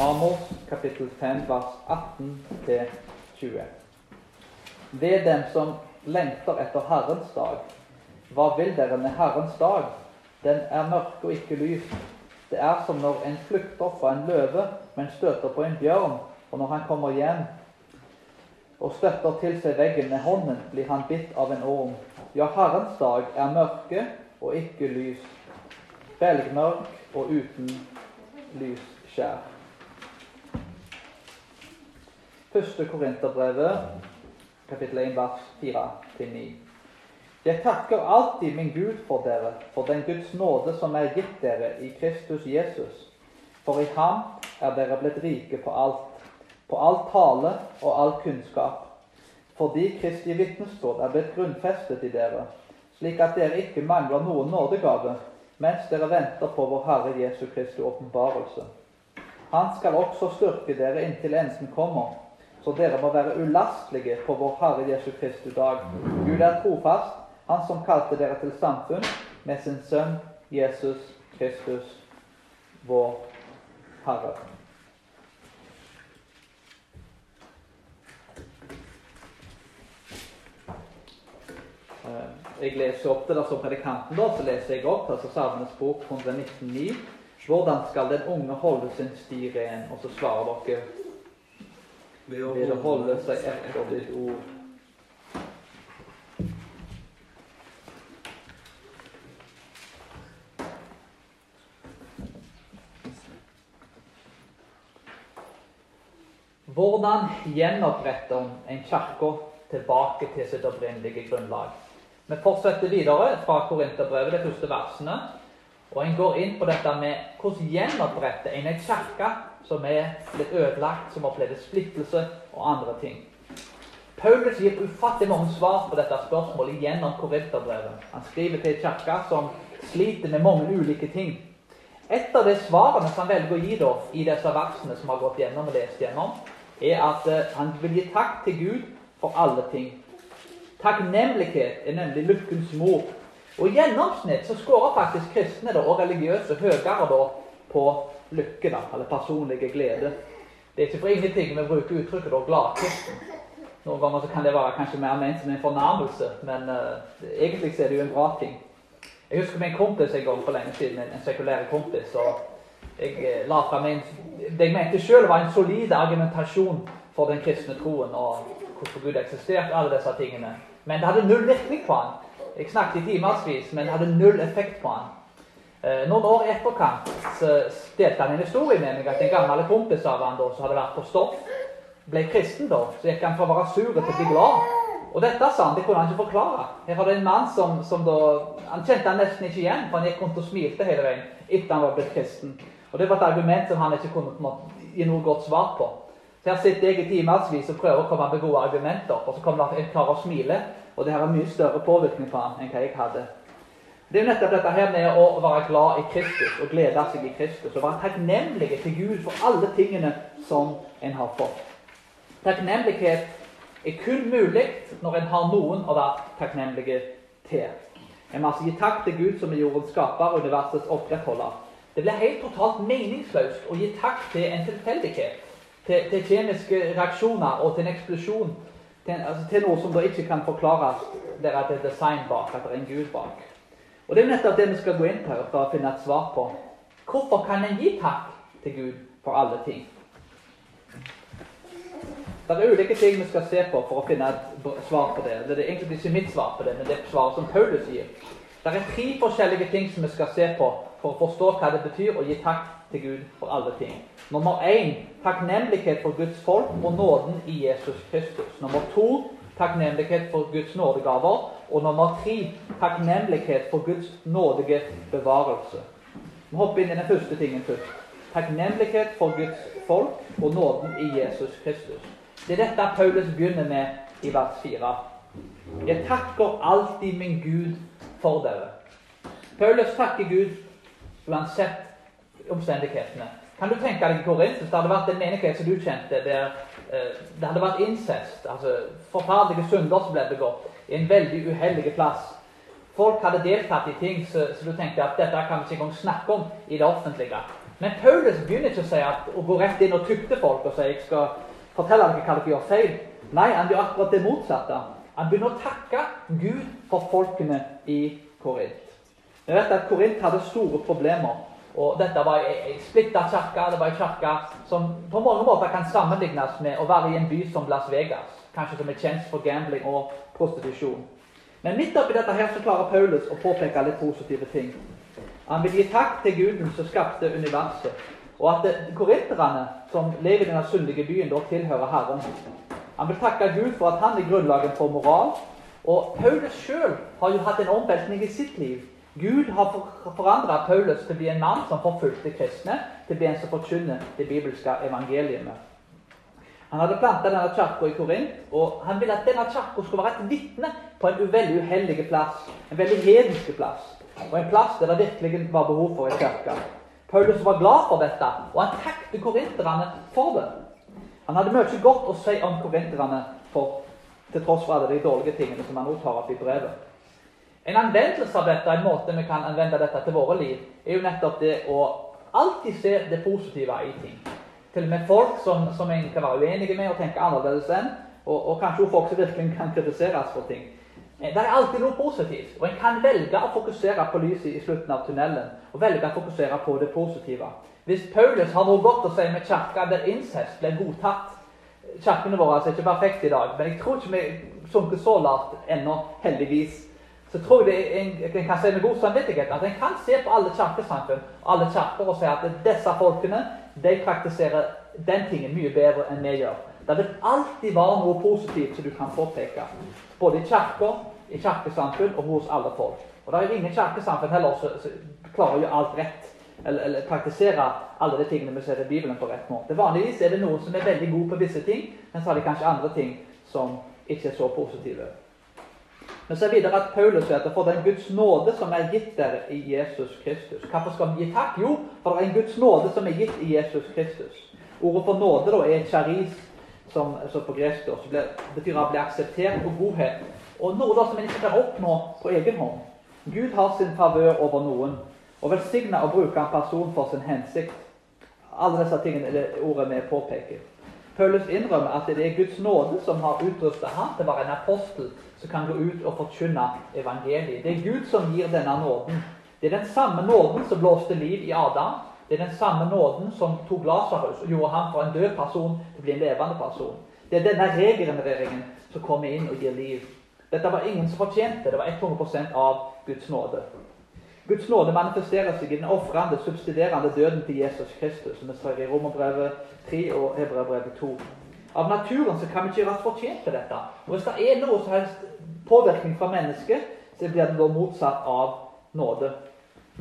Amos kapittel 5 vers 18-20. Ved dem som lengter etter Herrens dag. Hva vil dere med Herrens dag? Den er mørk og ikke lys. Det er som når en flykter fra en løve, men støter på en bjørn, og når han kommer hjem og støtter til seg veggen med hånden, blir han bitt av en orm. Ja, Herrens dag er mørke og ikke lys, belgmørk og uten lysskjær. Første Korinterbrevet, kapittel 1, vers 4-9. Jeg takker alltid min Gud for dere, for den Guds nåde som er gitt dere i Kristus Jesus. For i ham er dere blitt rike på alt, på all tale og all kunnskap. Fordi Kristi vitnesbyrd er blitt grunnfestet i dere, slik at dere ikke mangler noen nådegave, mens dere venter på vår Herre Jesu Kristi åpenbarelse. Han skal også styrke dere inntil enden kommer så dere må være ulastelige på vår Herre Jesu Kristi dag. Gud er trofast, Han som kalte dere til samfunn med sin sønn Jesus Kristus, vår Herre. Eh, jeg leser opp det der som predikanten, da, så leser jeg opp altså Salmenes bok 119,9. Hvordan skal den unge holde sin sti ren? Og så svarer dere ved å holde seg etter ditt ord. Hvordan gjenoppretter en kirke tilbake til sitt opprinnelige grunnlag? Vi fortsetter videre fra Korinterbrevet, de første versene. Og en går inn på dette med hvordan gjenoppretter en en kirke som er blitt ødelagt, som opplevde splittelse og andre ting. Paulus gir ufattelig mange svar på dette spørsmålet gjennom Korinterbrevet. Han skriver til en kirke som sliter med mange ulike ting. Et av de svarene som han velger å gi da, i disse versene som har gått gjennom og lest gjennom, er at uh, han vil gi takk til Gud for alle ting. Takknemlighet er nemlig lykkens mor. Og I gjennomsnitt så skårer faktisk kristne da, og religiøse høyere da, på lykke, da, eller personlige glede. Det er ikke for ingenting vi bruker uttrykket 'gladkristen'. Noen ganger så kan det være kanskje mer ment som en fornærmelse, men uh, egentlig er det jo en bra ting. Jeg husker min kompis en gang for lenge siden, en, en sekulær kompis. og Jeg uh, la frem en det jeg mente selv var en solid argumentasjon for den kristne troen og hvorfor Gud eksisterte, alle disse tingene. Men det hadde null virkning på han. Jeg snakket i timevis, men det hadde null effekt på han. Eh, noen år etterkant delte han en historie med meg at en gammel kompis av han da, som hadde vært på stoff, ble kristen. da, Så gikk han fra å være sur til å bli glad. Og dette sa han, det kunne han ikke forklare. Her hadde en mann som, som da Han kjente han nesten ikke igjen, for han gikk rundt og smilte hele veien etter han var blitt kristen. Og Det var et argument som han ikke kunne måte, gi noe godt svar på. Så Her sitter jeg i timevis og prøver å komme med gode argumenter, og så kommer det en kar og smiler. Og det her har mye større påvirkning på han enn hva jeg hadde. Det er jo nettopp dette her med å være glad i Kristus og glede seg i Kristus. Og være takknemlige til Gud for alle tingene som en har fått. Takknemlighet er kun mulig når en har noen å være takknemlige til. En må altså gi takk til Gud som er jordens skaper og universets opprettholder. Det blir helt totalt meningsløst å gi takk til en tilfeldighet. Til, til, kjemiske reaksjoner og til en eksplosjon. Til, altså, til noe som da ikke kan forklares. Det er design bak, at det er en Gud bak. Og Det er nettopp det vi skal gå inn på for å finne et svar på. Hvorfor kan en gi takk til Gud for alle ting? Det er ulike ting vi skal se på for å finne et svar på det. Det er egentlig ikke mitt svar på det, men det er svaret som Paulus gir. Det er tre forskjellige ting som vi skal se på for å forstå hva det betyr å gi takk til Gud for alle ting. Nummer én takknemlighet for Guds folk og nåden i Jesus Kristus. Nummer to takknemlighet for Guds nådegaver. Og nummer tre takknemlighet for Guds nådige bevarelse. Vi hopper inn i den første tingen først. Takknemlighet for Guds folk og nåden i Jesus Kristus. Det er dette Paulus begynner med i vers 4. Jeg takker alltid min Gud for dere. Paulus takker Gud uansett omstendighetene. Kan du tenke deg i Korintus, det hadde vært en menighet som du kjente, der det hadde vært incest, altså forferdelige synder som ble begått, i en veldig uheldig plass. Folk hadde deltatt i ting så, så, du tenkte at dette kan vi ikke engang snakke om i det offentlige. Men Paulus begynner ikke å si at, å gå rett inn og tukte folk og si jeg skal fortelle dere hva dere gjør feil. Nei, han gjør akkurat det motsatte. Han begynner å takke Gud for folkene i Korint. Vi vet at Korint hadde store problemer. Og dette var ei splitta kirke. Det var ei kirke som på mange måter kan sammenlignes med å være i en by som Las Vegas. Kanskje som er kjent for gambling og prostitusjon. Men midt oppi dette her så klarer Paulus å påpeke litt positive ting. Han vil gi takk til Guden som skapte universet, og at korinterne, som lever i denne syndige byen, da tilhører Herren. Han vil takke Gud for at han er grunnlaget for moral. Og Paulus sjøl har jo hatt en omveltning i sitt liv. Gud har forandra Paulus til å bli en mann som forfulgte kristne, til å bli en som forkynner det bibelske evangeliet. Han hadde planta denne kirka i Korint, og han ville at denne kirka skulle være et vitne på en veldig uheldig plass. En veldig hedensk plass. Og en plass der det virkelig var behov for en kirke. Paulus var glad for dette, og han takket korinterne for det. Han hadde mye godt å si om korinterne til tross for alle de dårlige tingene som han nå tar opp i brevet. En anvendelse av dette, en måte vi kan anvende dette til våre liv, er jo nettopp det å alltid se det positive i ting. Til og med folk som, som en kan være uenige med og tenke annerledes enn, og, og kanskje folk som virkelig kan kritiseres for ting. Eh, det er alltid noe positivt, og en kan velge å fokusere på lyset i slutten av tunnelen. Og velge å fokusere på det positive. Hvis Paulus har noe godt å si med kirka der incest ble godtatt Kirkene våre er ikke perfekte i dag, men jeg tror ikke vi sunker så lavt ennå, heldigvis. Så tror jeg en, en kan si med god samvittighet at en kan se på alle kirkesamfunn alle kirker og si at disse folkene de praktiserer den tingen mye bedre enn vi gjør. Det vil alltid være noe positivt som du kan påpeke. Både i kirker, i kirkesamfunn og hos alle folk. Og det er ingen kirkesamfunn heller som klarer å gjøre alt rett eller, eller praktisere alle de tingene vi ser i Bibelen på rett måte. Vanligvis er det noen som er veldig gode på visse ting, men så har de kanskje andre ting som ikke er så positive. Men så er videre at Paulus sier at for den Guds nåde som er gitt dere i Jesus Kristus. Hvorfor skal vi gi takk? Jo, for det er en Guds nåde som er gitt i Jesus Kristus. Ordet for nåde da er charis, som, som på gresk da, som betyr å bli akseptert og godhet. Og noe da som en ikke kan oppnå på egen hånd. Gud har sin favør over noen og velsigne og bruke en person for sin hensikt. Alle disse tingene er det ordet vi påpeker. Paulus innrømmer at det er Guds nåde som har utrustet ham til å være en apostel som kan gå ut og forkynne evangeliet. Det er Gud som gir denne nåden. Det er den samme nåden som blåste liv i Adam. Det er den samme nåden som tok Lasarus og gjorde ham fra en død person til å bli en levende person. Det er denne regenereringen som kommer inn og gir liv. Dette var ingen som fortjente. Det var 100% av Guds nåde. Guds nåde manifesterer seg i den ofrende, subsiderende døden til Jesus Kristus, som vi ser i Romerbrevet 3 og Hebreabrevet 2. Av naturen så kan vi ikke gjøre oss fortjent til dette. Og Hvis det er noe som helst påvirkning fra mennesket, så blir det da motsatt av nåde.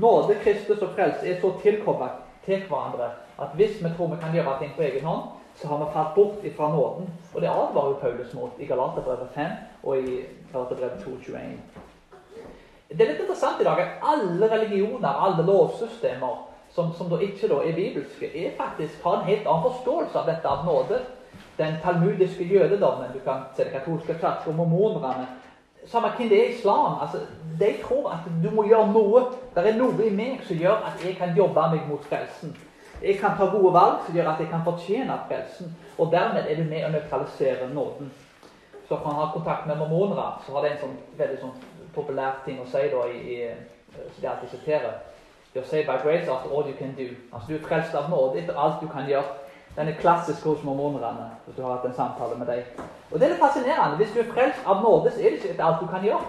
Nåde, Kristus og frelse er så tilkoblet til hverandre at hvis vi tror vi kan gjøre ting på egen hånd, så har vi falt bort ifra nåden. Og det advarer Paulus mot i Galaterbrevet 5 og i Galaterbrevet 2.21. Det er litt interessant i dag at alle religioner, alle lovsystemer som, som da ikke da er bibelske, er faktisk har en helt annen forståelse av dette av nåde. Den talmudiske jødedommen, du kan se det katolske kirke mormonerne Samme hvem det er islam. altså, De tror at du må gjøre noe. Det er noe i meg som gjør at jeg kan jobbe meg mot frelsen. Jeg kan ta gode valg som gjør at jeg kan fortjene frelsen. Og dermed er du med å nøytralisere nåden. Så kan man ha kontakt med mormonere, så har det en sånn veldig sånn populær ting å si da, i, i, som de alltid siterer. Å si 'by grace after all you can do'. Altså Du er frelst av nåde etter alt du kan gjøre. Den er klassisk hos mormonerne, hvis du har hatt en samtale med dem. Og det er litt fascinerende. Hvis du er frelst av nåde, så er det ikke etter alt du kan gjøre.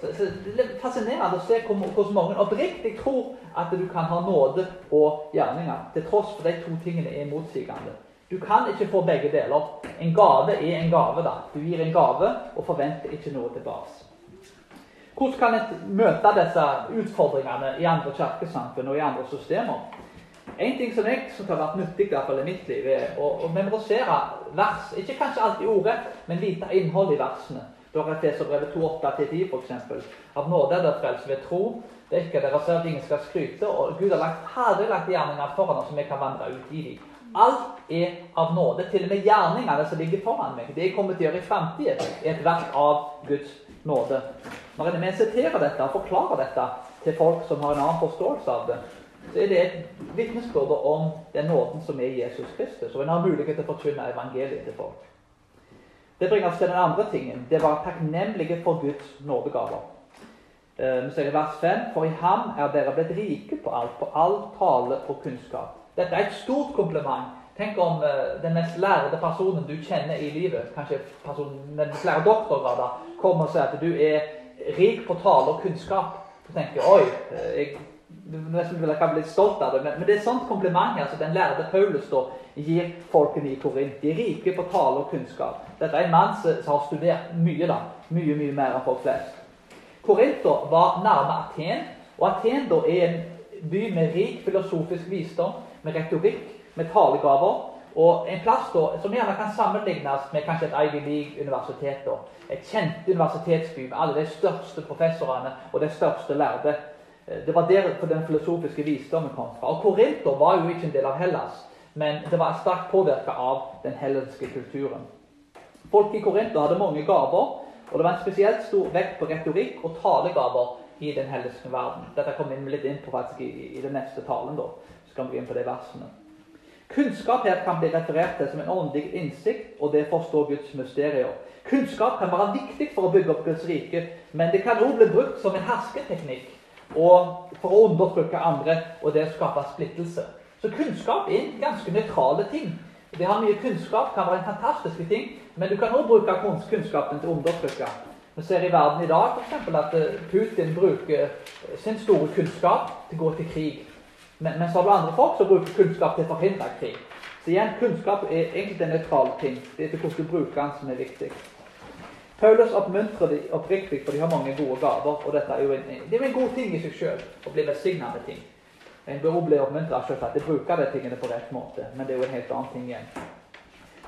Så, så Det er fascinerende å se hvordan mange oppriktig tror at du kan ha nåde og gjerninger, til tross for de to tingene er motsigende. Du kan ikke få begge deler. En gave er en gave. da. Du gir en gave og forventer ikke noe tilbake. Hvordan kan en møte disse utfordringene i andre kirkesamfunn og i andre systemer? En ting som jeg som har vært nyttig i, i mitt liv, er å, å memorisere vers. Ikke kanskje alltid ordet, men vite innhold i versene. Da er brevet 2.8-10 f.eks. Av nåde er dere frelse ved tro. Det er ikke det ser at ingen skal skryte. Og Gud har lagt, lagt gjerninger foran oss som vi kan vandre ut i dem. Alt er av nåde. Til og med gjerningene som ligger foran meg, det jeg kommer til å gjøre i framtiden, er et verk av Guds nåde. Når vi siterer dette og forklarer dette til folk som har en annen forståelse av det, så er det et vitnesbyrd om den nåden som er Jesus Kristus. Og en har mulighet til å forkynne evangeliet til folk. Det bringer oss til den andre tingen. Det var takknemlige for Guds nådegaver. Eh, vi ser i vers 5.: For i ham er dere blitt rike på alt, på all tale og kunnskap. Dette er et stort kompliment. Tenk om uh, den mest lærde personen du kjenner i livet, kanskje personen med flere doktorgrader, kommer og sier at du er rik på tale og kunnskap. Du tenker oi, eh, jeg nesten vil jeg bli stolt av det, men, men det er et sånt kompliment altså, den lærde Paulus da, gir folkene i Korint. De er rike på tale og kunnskap. Dette er en mann som, som har studert mye, da. Mye, mye mer enn folk flest. Korint da, var nærme Aten, og Aten da, er en by med rik filosofisk visdom, med retorikk, med talegaver. Og en plass da, som gjerne kan sammenlignes med kanskje et Ivy League-universitet. Et kjent universitetsby med alle de største professorene og de største lærde Eh, det var der den filosofiske visdommen kom fra. Og Korinter var jo ikke en del av Hellas, men det var sterkt påvirka av den hellenske kulturen. Folk i Korinter hadde mange gaver, og det var en spesielt stor vekt på retorikk og talegaver i den helliske verden. Dette kommer vi litt inn på faktisk i, i den neste talen. da, så kan vi gå inn på de versene. Kunnskap her kan bli referert til som en åndelig innsikt og det forstår Guds mysterier. Kunnskap kan være viktig for å bygge opp Guds rike, men det kan også bli brukt som en hersketeknikk og for å undertrykke andre og det å skape splittelse. Så kunnskap er en ganske nøytrale ting. Det har mye kunnskap kan være en fantastisk ting, men du kan også bruke kunnskapen til å undertrykke. Vi ser i verden i dag eksempel, at Putin bruker sin store kunnskap til å gå til krig. Men, men så har du andre folk som bruker kunnskap til å forhindre krig. Så igjen, kunnskap er egentlig en nøytral ting. Det er til hvordan du bruker den som er viktig. Paulus oppmuntrer de oppriktig, for de har mange gode gaver. og dette er jo en, Det er en god ting i seg sjøl å bli velsigna med ting. En bør også bli oppmuntra til de bruker de tingene på rett måte, men det er jo en helt annen ting igjen.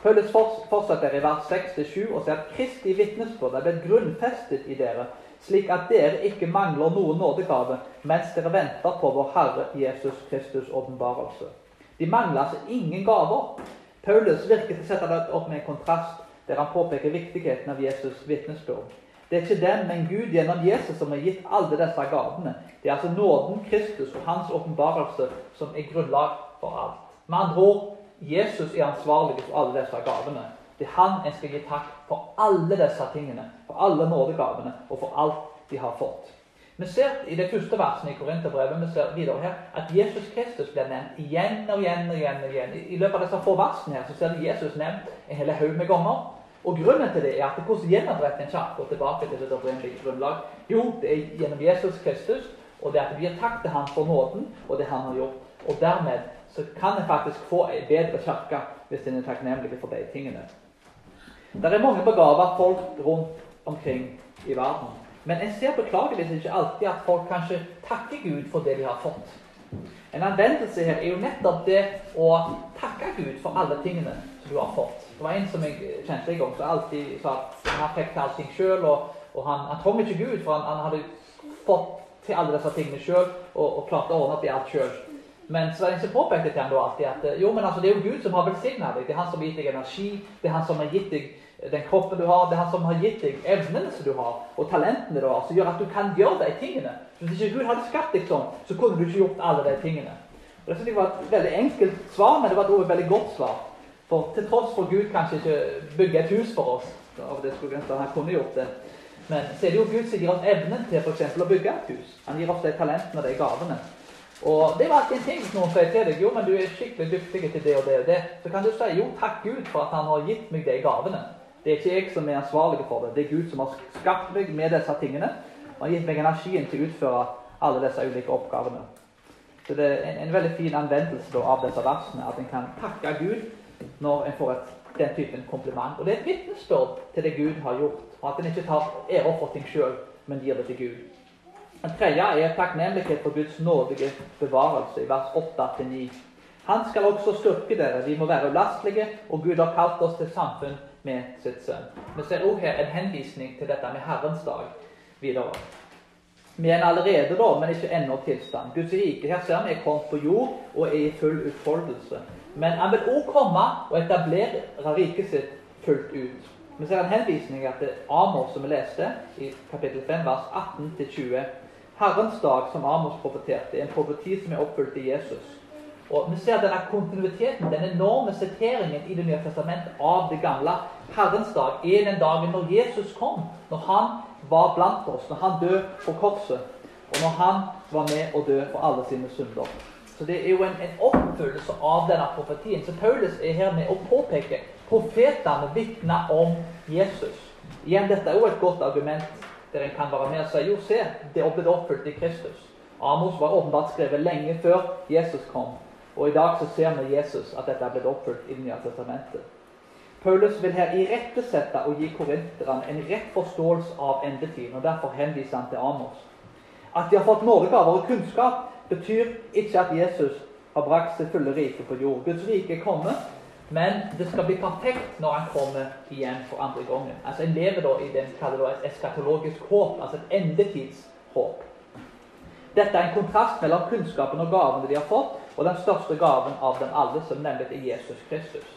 Paulus fortsetter i vers 6-7 og sier at Kristi vitnesbyrd er blitt grunnfestet i dere, slik at dere ikke mangler noen nådegave mens dere venter på vår Herre Jesus Kristus' åpenbarelse. De mangler altså ingen gaver. Paulus virker til å sette det opp med en kontrast der han påpeker viktigheten av Jesus' vitnesbyrd. Det er ikke den, men Gud gjennom Jesus som har gitt alle disse gavene. Det er altså nåden, Kristus og hans åpenbarelse som er grunnlag for alt. Med andre ord Jesus er ansvarlig for alle disse gavene. Det er han en skal gi takk for alle disse tingene, for alle nådegavene og for alt de har fått. Vi ser i det første versene i Korinterbrevet vi ser videre her, at Jesus Kristus blir nevnt igjen og igjen. og igjen og igjen. I løpet av disse få versene her, så ser vi Jesus nevnt en hel haug med ganger. Og Grunnen til det er at hvordan gjenoppretter en kirke tilbake til det opprinnelige grunnlag? Jo, det er gjennom Jesus Kristus, og det er at vi gir takk til Han for nåden og det Han har gjort. Og dermed så kan en faktisk få en bedre kirke hvis en er takknemlig for de tingene. Det er mange begava folk rundt omkring i verden. Men en ser beklageligvis ikke alltid at folk kanskje takker Gud for det de har fått. En anvendelse her er jo nettopp det å takke Gud for alle tingene som du har fått. Det var en som jeg kjente en gang, som alltid sa at han fikk til allting sjøl. Og, og, han, han trengte ikke Gud, for han, han, hadde fått til alle disse tingene sjøl og, og klarte å ordne opp i alt sjøl. Men så var det en som påpekte til ham da alltid at jo, men altså, det er jo Gud som har velsigna deg. Det er han som har gitt deg energi. Det er han som har gitt deg den kroppen du har. Det er han som har gitt deg evnene som du har, og talentene du har, som gjør at du kan gjøre de tingene. Hvis ikke Gud hadde skapt deg sånn, så kunne du ikke gjort alle de tingene. Og Det synes jeg var et veldig enkelt svar, men det var et veldig godt svar. For til tross for Gud kanskje ikke bygger et hus for oss av det skulle ønske han kunne gjort det. Men så er det jo Gud som gir oss evnen til f.eks. å bygge et hus. Han gir oss de talentene og de gavene. Og det var alltid en ting noen sier til deg jo, men du er skikkelig dyktig til det og det og det. Så kan du si jo, takk Gud for at han har gitt meg de gavene. Det er ikke jeg som er ansvarlig for det. Det er Gud som har skapt meg med disse tingene. Og har gitt meg energien til å utføre alle disse ulike oppgavene. Så det er en, en veldig fin anvendelse av disse versene. At en kan takke Gud når en får et, den typen kompliment. Og det er et vitnesbyrd til det Gud har gjort, og at en ikke tar ære for ting sjøl, men gir det til Gud. Den tredje er takknemlighet for Guds nådige bevarelse, i vers 8-9. Han skal også styrke dere. Vi må være ulastelige, og Gud har kalt oss til samfunn med sitt sønn. Vi ser også her en henvisning til dette med Herrens dag videre. Vi er en allerede, da, men ikke ennå tilstand. Guds rike her ser vi er kommet på jord og er i full utfoldelse. Men han vil også komme og etablere riket sitt fullt ut. Vi ser en henvisning til Amos, som vi leste i kapittel 5, vers 18-20. Herrens dag, som Amos profeterte, er en profeti som er oppfylt i Jesus. Og Vi ser denne kontinuiteten, den enorme siteringen i Det nye testamentet av det gamle. Herrens dag er den dagen når Jesus kom, når han var blant oss, når han døde på korset, og når han var med å dø for alle sine synder. Så Det er jo en, en oppfyllelse av denne profetien. Så Paulus er her med å påpeke profetene vitner om Jesus. Igjen, Dette er jo et godt argument der en kan være med og si jo, se, det ble oppfylt i Kristus. Amos var åpenbart skrevet lenge før Jesus kom. Og i dag så ser vi Jesus at dette er blitt oppfylt i Det nye testamentet. Paulus vil her irettesette og gi korinterne en rett forståelse av endetiden. og Derfor henviser han til Amos. At de har fått nådegaver og kunnskap, betyr ikke at Jesus har brakt sitt fulle rike på jord. Guds rike er kommet, men det skal bli perfekt når han kommer igjen for andre gangen. Altså En lever da i det en kaller et eskatologisk håp, altså et endetidshåp. Dette er en kontrast mellom kunnskapen og gavene de har fått, og den største gaven av dem alle, som nemlig er Jesus Kristus.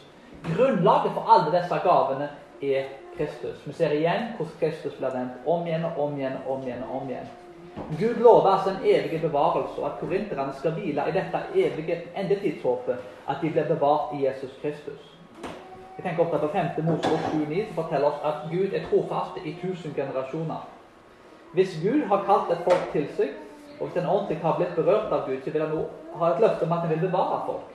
Grunnlaget for alle disse gavene er Kristus. Vi ser igjen hvordan Kristus blir nevnt om igjen og om igjen og om igjen. og om igjen. Gud lover altså en evig bevarelse, og at korinterne skal hvile i dette evige endetidshåpet, at de blir bevart i Jesus Kristus. Jeg tenker ofte på 5. Mosebok 7,9, som forteller oss at Gud er trofast i tusen generasjoner. Hvis Gud har kalt et folk til seg, og hvis en ordentlig har blitt berørt av Gud, så vil han ha et løfte om at han vil bevare folk.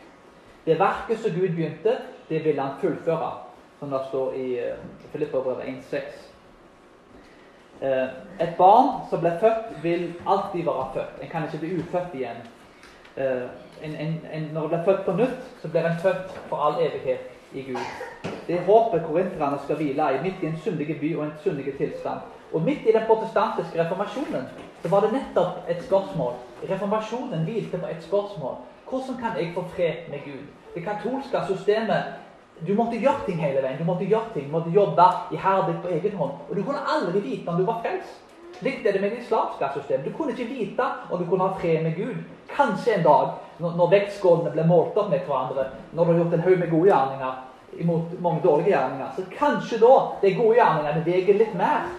Det verket som Gud begynte, det vil han fullføre, som det står i eh, Filipperbrevet 1,6. Eh, et barn som blir født, vil alltid være født. En kan ikke bli ufødt igjen. Eh, en, en, en, når en blir født på nytt, så blir en født for all evighet i Gud. Det er håpet korinterne skal hvile i, midt i en syndig by og en syndig tilstand. Og midt i den protestantiske reformasjonen så var det nettopp et spørsmål. Reformasjonen hvilte på et spørsmål. Hvordan kan jeg få fred med Gud? Det katolske systemet du måtte gjøre ting hele veien. Du måtte gjøre ting, du måtte jobbe iherdig på egen hånd. Og du kunne aldri vite om du var frelst. Likt er det med det islamske systemet. Du kunne ikke vite om du kunne ha fred med Gud. Kanskje en dag, når vektskålene ble målt opp med hverandre, når du har gjort en haug med gode gjerninger imot mange dårlige gjerninger, så kanskje da de gode gjerningene veier litt mer.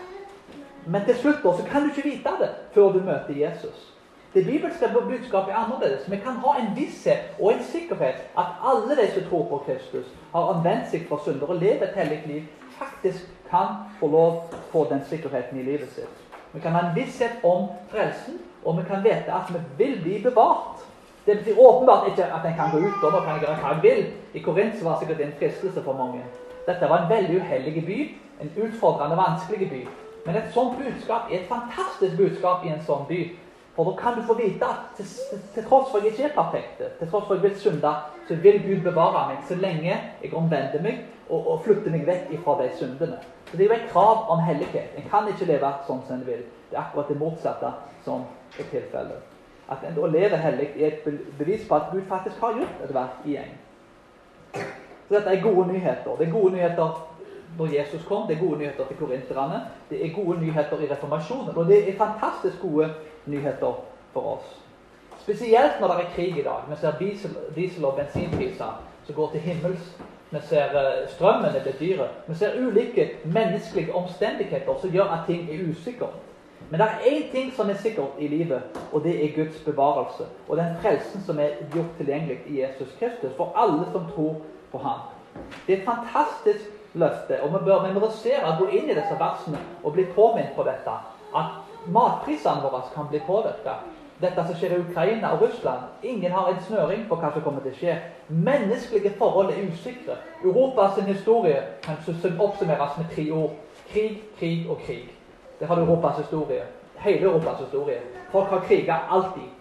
Men til slutt da, så kan du ikke vite det før du møter Jesus. Det bibelske budskapet er annerledes. Vi kan ha en visshet og en sikkerhet at alle de som tror på Kristus, har omvendt seg fra synder og lever et hellig liv, faktisk kan få lov få den sikkerheten i livet sitt. Vi kan ha en visshet om frelsen, og vi kan vite at vi vil bli bevart. Det betyr åpenbart ikke at en kan gå ut og kan gjøre hva en vil. I Korint var det sikkert en fristelse for mange. Dette var en veldig uheldig by, en utfordrende, vanskelig by. Men et sånt budskap er et fantastisk budskap i en sånn by. For da kan du få vite at til, til, tross for at jeg ikke er perfekt, til tross for at jeg vil synde, så vil Gud bevare meg så lenge jeg omvender meg og, og flytter meg vekk fra de syndene. Så Det er jo et krav om hellighet. En kan ikke leve sånn som en vil. Det er akkurat det motsatte som er tilfellet. At en da lever hellig er et bevis på at Gud faktisk har gjort et verk i en. Så dette er gode nyheter. Det er gode nyheter når Jesus kom. Det er gode nyheter til korinterne. Det er gode nyheter i reformasjonen. Og det er fantastisk gode nyheter for oss. Spesielt når det er krig i dag. Vi ser diesel, diesel og bensinpriser som går til himmels. Vi ser uh, strømmen er blitt dyre. Vi ser ulike menneskelige omstendigheter som gjør at ting er usikkert. Men det er én ting som er sikkert i livet, og det er Guds bevarelse. Og den frelsen som er gjort tilgjengelig i Jesus Kristus for alle som tror på ham. Det er fantastisk løfte, og vi bør memorisere, gå inn i disse versene og bli påminnet på dette. At matprisene våre kan bli påvirka. Dette som skjer i Ukraina og Russland. Ingen har en snøring på hva som kommer til å skje. Menneskelige forhold er usikre. Europas historie kan oppsummeres med tre ord. Krig, krig og krig. Det har Europas historie. Hele Europas historie. Folk har kriga alltid.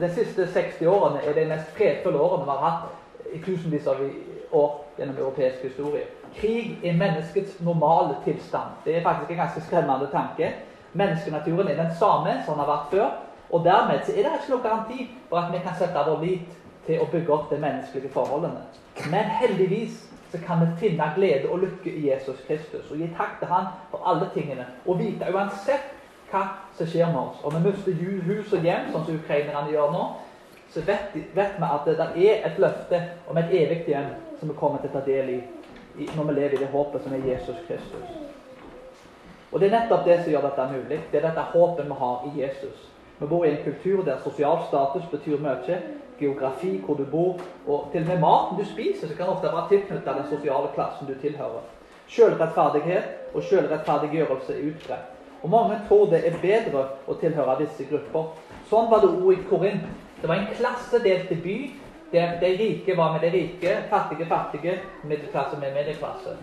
De siste 60 årene er de mest fredfulle årene vi har hatt i tusenvis av år gjennom europeisk historie. Krig er menneskets normale tilstand. Det er faktisk en ganske skremmende tanke. Menneskenaturen er den samme som den har vært før. Og dermed så er det ikke noen garanti for at vi kan sette vår lit til å bygge opp de menneskelige forholdene. Men heldigvis så kan vi finne glede og lykke i Jesus Kristus og gi takk til Han for alle tingene. Og vite uansett hva som skjer med oss. Om vi mister hus og hjem, sånn som ukrainerne gjør nå, så vet, vet vi at det er et løfte om et evig hjem som vi kommer til å ta del i når vi lever i det håpet som er Jesus Kristus. Og Det er nettopp det som gjør dette mulig. Det er dette håpet vi har i Jesus. Vi bor i en kultur der sosial status betyr mye. Geografi, hvor du bor, og til og med maten du spiser, så kan ofte være tilknyttet den sosiale klassen du tilhører. Selvrettferdighet og selvrettferdiggjørelse er utbredt. Og mange tror det er bedre å tilhøre disse grupper. Sånn var det òg i Korint. Det var en klassedelt by der de rike var med de rike, fattige fattige, middelklasse med middelklasse.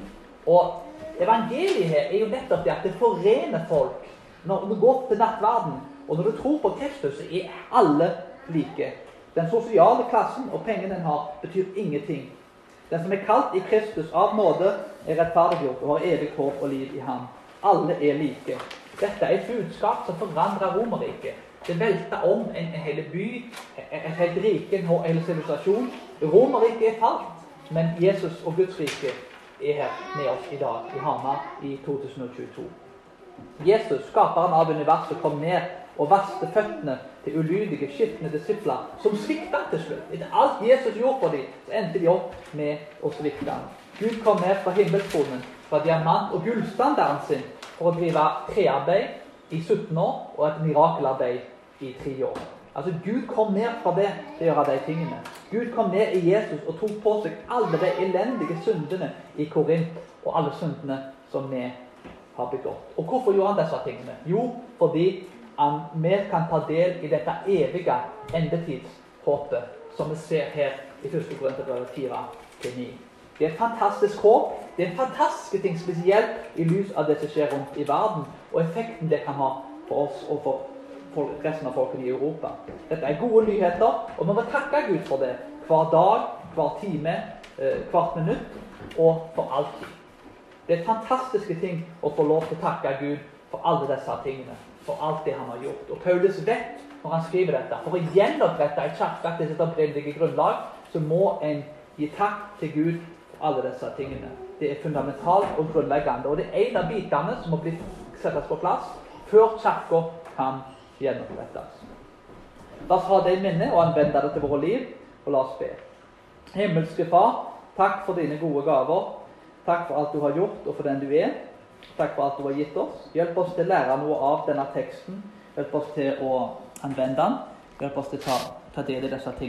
Og evangeliet her er jo nettopp det at det forener folk. Når du går til nattverden, og når du tror på Kristus, er alle like. Den sosiale klassen og pengene en har, betyr ingenting. Den som er kalt i Kristus av nåde, er rettferdiggjort og har evig håp og liv i ham. Alle er like. Dette er et budskap som forandrer Romerriket. Det velta om en, en hel by, et helt rike, en hel sivilisasjon. Romerriket er falt, men Jesus og Guds rike er her med oss i dag, i Hamar, i 2022. Jesus, skaperen av universet, kom ned og vasket føttene til ulydige, skitne disipler, som svikta til slutt. Etter alt Jesus gjorde for dem, så endte de opp med å svikte. Gud kom ned fra himmelskronen, fra diamant- og gullstandarden sin, for å drive trearbeid i 17 år og et mirakelarbeid i tre år. Altså Gud kom ned fra det til å gjøre de tingene. Gud kom ned i Jesus og tok på seg alle de elendige syndene i Korint, og alle syndene som vi har begått. Og hvorfor gjorde han disse tingene? Jo, fordi han, vi kan ta del i dette evige endetidshåpet som vi ser her i 1. Korinterbrev 4-9. Det er et fantastisk håp. Det er en fantastisk ting, spesielt i lys av det som skjer rundt i verden, og effekten det kan ha for oss og for folk, resten av folkene i Europa. Dette er gode nyheter, og vi må takke Gud for det hver dag, hver time, eh, hvert minutt og for alltid. Det er fantastiske ting å få lov til å takke Gud for alle disse tingene. For alt det han har gjort. Og Paulus vet når han skriver dette For å gjenopprette en kirke til sitt opprinnelige grunnlag, så må en gi takk til Gud for alle disse tingene. Det er fundamentalt og grunnleggende. Og det er en av bitene som må bli settes på plass før kirka kan gjenopprettes. La oss ha det i minne og anvende det til våre liv, og la oss be. Himmelske Far, takk for dine gode gaver. Takk for alt du har gjort, og for den du er. Takk for alt du har gitt oss. Hjelp oss til å lære noe av denne teksten. Hjelp oss til å anvende den. Hjelp oss til å ta, ta del i disse tingene.